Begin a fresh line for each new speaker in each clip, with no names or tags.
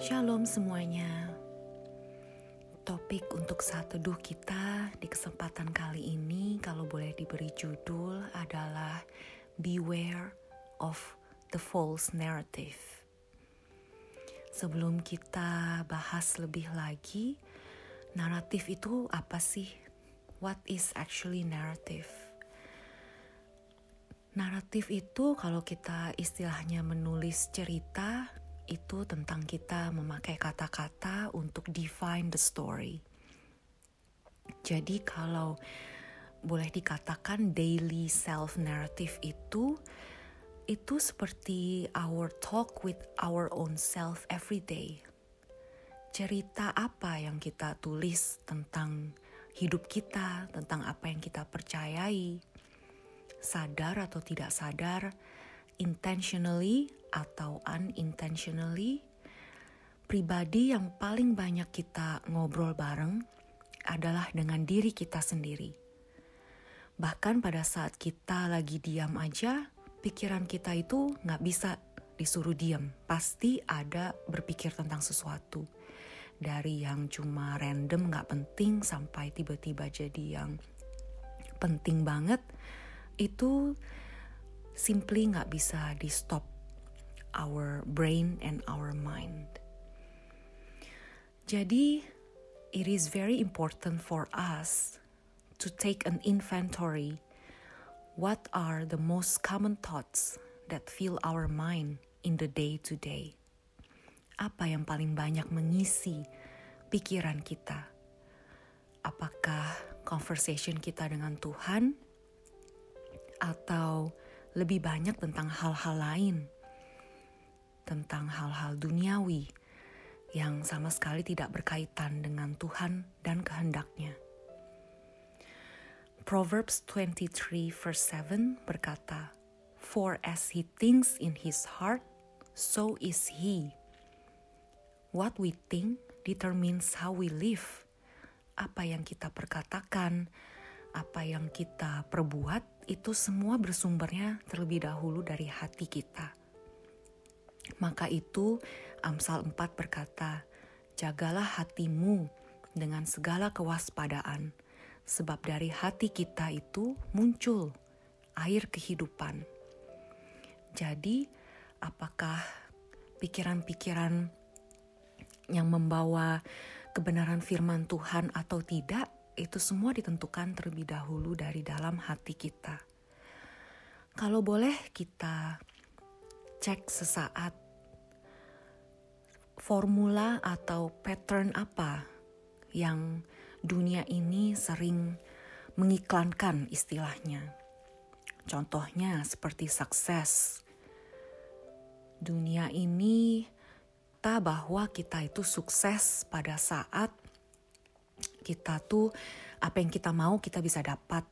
Shalom semuanya. Topik untuk saat teduh kita di kesempatan kali ini kalau boleh diberi judul adalah Beware of the False Narrative. Sebelum kita bahas lebih lagi, naratif itu apa sih? What is actually narrative? Naratif itu kalau kita istilahnya menulis cerita itu tentang kita memakai kata-kata untuk define the story. Jadi kalau boleh dikatakan daily self narrative itu itu seperti our talk with our own self every day. Cerita apa yang kita tulis tentang hidup kita, tentang apa yang kita percayai, sadar atau tidak sadar, intentionally atau unintentionally, pribadi yang paling banyak kita ngobrol bareng adalah dengan diri kita sendiri. Bahkan pada saat kita lagi diam aja, pikiran kita itu nggak bisa disuruh diam. Pasti ada berpikir tentang sesuatu. Dari yang cuma random nggak penting sampai tiba-tiba jadi yang penting banget, itu simply nggak bisa di stop our brain and our mind. Jadi, it is very important for us to take an inventory. What are the most common thoughts that fill our mind in the day to day? Apa yang paling banyak mengisi pikiran kita? Apakah conversation kita dengan Tuhan atau lebih banyak tentang hal-hal lain, tentang hal-hal duniawi yang sama sekali tidak berkaitan dengan Tuhan dan kehendaknya. Proverbs 23 verse 7 berkata, For as he thinks in his heart, so is he. What we think determines how we live. Apa yang kita perkatakan, apa yang kita perbuat itu semua bersumbernya terlebih dahulu dari hati kita. Maka itu Amsal 4 berkata, Jagalah hatimu dengan segala kewaspadaan, sebab dari hati kita itu muncul air kehidupan. Jadi, apakah pikiran-pikiran yang membawa kebenaran firman Tuhan atau tidak, itu semua ditentukan terlebih dahulu dari dalam hati kita. Kalau boleh kita cek sesaat formula atau pattern apa yang dunia ini sering mengiklankan istilahnya. Contohnya seperti sukses. Dunia ini tak bahwa kita itu sukses pada saat kita tuh apa yang kita mau kita bisa dapat.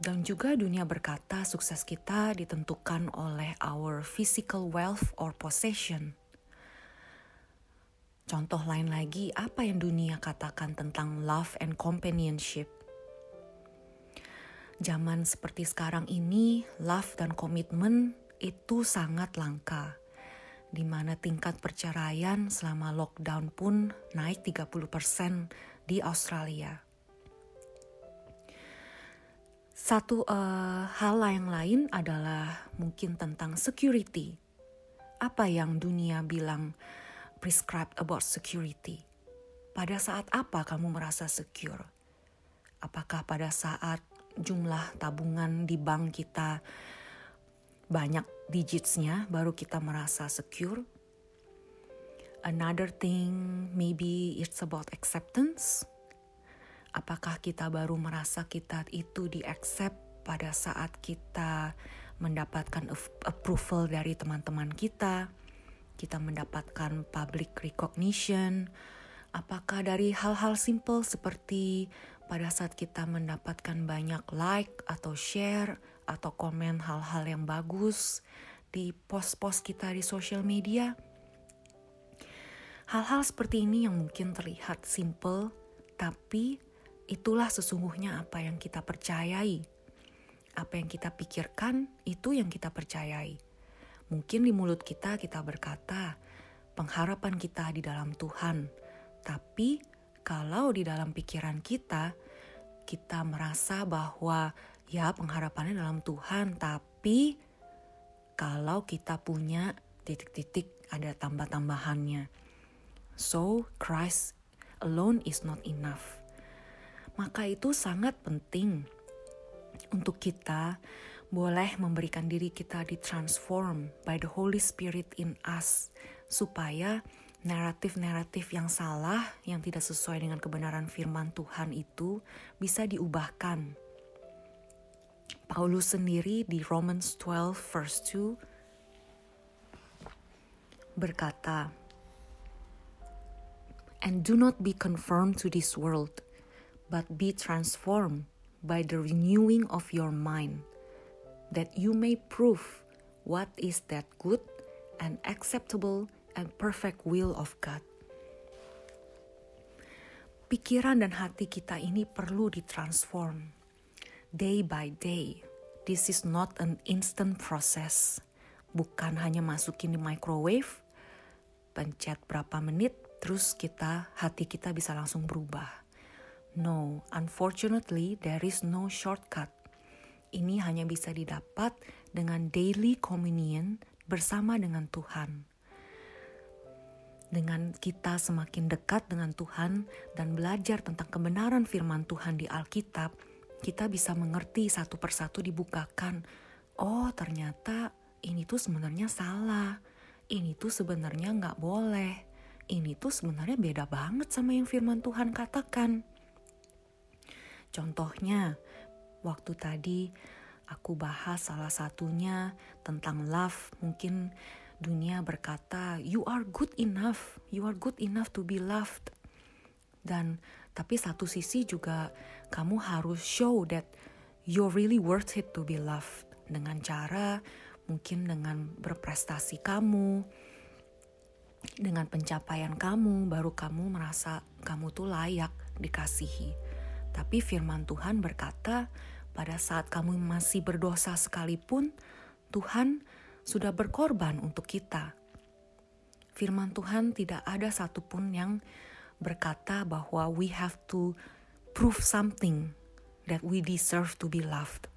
Dan juga dunia berkata sukses kita ditentukan oleh our physical wealth or possession. Contoh lain lagi, apa yang dunia katakan tentang love and companionship? Zaman seperti sekarang ini, love dan komitmen itu sangat langka di mana tingkat perceraian selama lockdown pun naik 30% di Australia. Satu uh, hal yang lain adalah mungkin tentang security. Apa yang dunia bilang prescribed about security? Pada saat apa kamu merasa secure? Apakah pada saat jumlah tabungan di bank kita banyak digitsnya baru kita merasa secure. Another thing maybe it's about acceptance. Apakah kita baru merasa kita itu di accept pada saat kita mendapatkan approval dari teman-teman kita, kita mendapatkan public recognition, apakah dari hal-hal simple seperti pada saat kita mendapatkan banyak like atau share atau komen hal-hal yang bagus di post-post kita di sosial media. Hal-hal seperti ini yang mungkin terlihat simple, tapi itulah sesungguhnya apa yang kita percayai. Apa yang kita pikirkan, itu yang kita percayai. Mungkin di mulut kita kita berkata, pengharapan kita di dalam Tuhan. Tapi kalau di dalam pikiran kita, kita merasa bahwa ya pengharapannya dalam Tuhan, tapi kalau kita punya titik-titik ada tambah-tambahannya. So, Christ alone is not enough. Maka itu sangat penting untuk kita boleh memberikan diri kita ditransform by the Holy Spirit in us supaya naratif-naratif yang salah yang tidak sesuai dengan kebenaran firman Tuhan itu bisa diubahkan. Paulus sendiri di Romans 12 verse 2 berkata, And do not be conformed to this world, but be transformed by the renewing of your mind, that you may prove what is that good and acceptable and perfect will of God. Pikiran dan hati kita ini perlu ditransform day by day. This is not an instant process. Bukan hanya masukin di microwave, pencet berapa menit, terus kita hati kita bisa langsung berubah. No, unfortunately there is no shortcut. Ini hanya bisa didapat dengan daily communion bersama dengan Tuhan dengan kita semakin dekat dengan Tuhan dan belajar tentang kebenaran firman Tuhan di Alkitab, kita bisa mengerti satu persatu dibukakan. Oh, ternyata ini tuh sebenarnya salah. Ini tuh sebenarnya nggak boleh. Ini tuh sebenarnya beda banget sama yang firman Tuhan katakan. Contohnya, waktu tadi aku bahas salah satunya tentang love, mungkin dunia berkata, "You are good enough, you are good enough to be loved." Dan tapi satu sisi juga kamu harus show that you're really worth it to be loved dengan cara mungkin dengan berprestasi kamu, dengan pencapaian kamu, baru kamu merasa kamu tuh layak dikasihi. Tapi firman Tuhan berkata, pada saat kamu masih berdosa sekalipun, Tuhan sudah berkorban untuk kita. Firman Tuhan tidak ada satupun yang berkata bahwa we have to prove something that we deserve to be loved.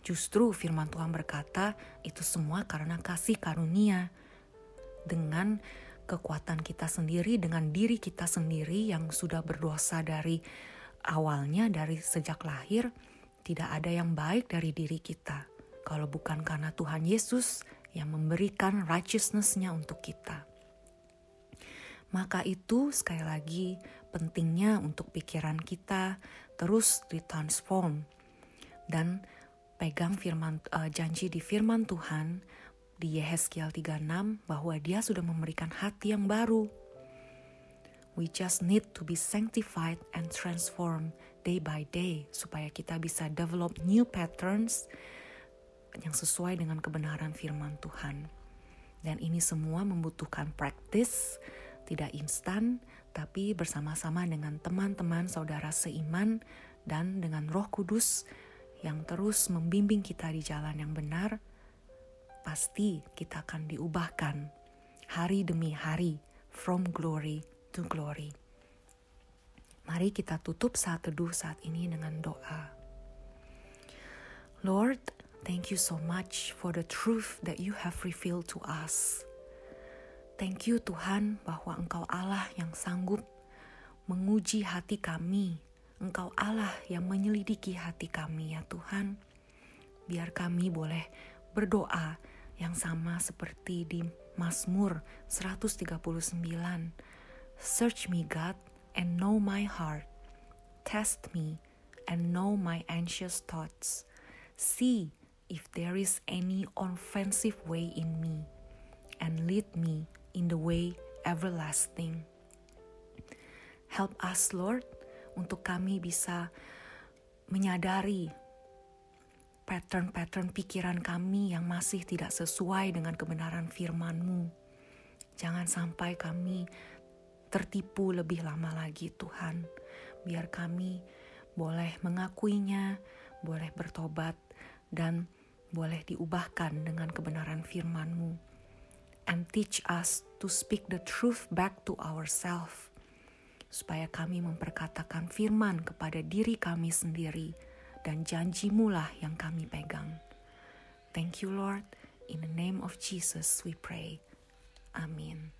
Justru firman Tuhan berkata itu semua karena kasih karunia dengan kekuatan kita sendiri dengan diri kita sendiri yang sudah berdosa dari awalnya dari sejak lahir tidak ada yang baik dari diri kita kalau bukan karena Tuhan Yesus yang memberikan righteousness-nya untuk kita. Maka itu sekali lagi pentingnya untuk pikiran kita terus ditransform dan pegang firman uh, janji di firman Tuhan di Yehezkiel 36 bahwa dia sudah memberikan hati yang baru. We just need to be sanctified and transformed day by day supaya kita bisa develop new patterns yang sesuai dengan kebenaran firman Tuhan. Dan ini semua membutuhkan praktis, tidak instan, tapi bersama-sama dengan teman-teman saudara seiman dan dengan Roh Kudus yang terus membimbing kita di jalan yang benar, pasti kita akan diubahkan hari demi hari from glory to glory. Mari kita tutup saat teduh saat ini dengan doa. Lord, Thank you so much for the truth that you have revealed to us. Thank you Tuhan bahwa Engkau Allah yang sanggup menguji hati kami. Engkau Allah yang menyelidiki hati kami ya Tuhan. Biar kami boleh berdoa yang sama seperti di Mazmur 139. Search me God and know my heart. Test me and know my anxious thoughts. See if there is any offensive way in me, and lead me in the way everlasting. Help us, Lord, untuk kami bisa menyadari pattern-pattern pikiran kami yang masih tidak sesuai dengan kebenaran firman-Mu. Jangan sampai kami tertipu lebih lama lagi, Tuhan. Biar kami boleh mengakuinya, boleh bertobat, dan boleh diubahkan dengan kebenaran firman-Mu. and teach us to speak the truth back to ourselves supaya kami memperkatakan firman kepada diri kami sendiri dan janjimu lah yang kami pegang. Thank you Lord, in the name of Jesus we pray. Amin.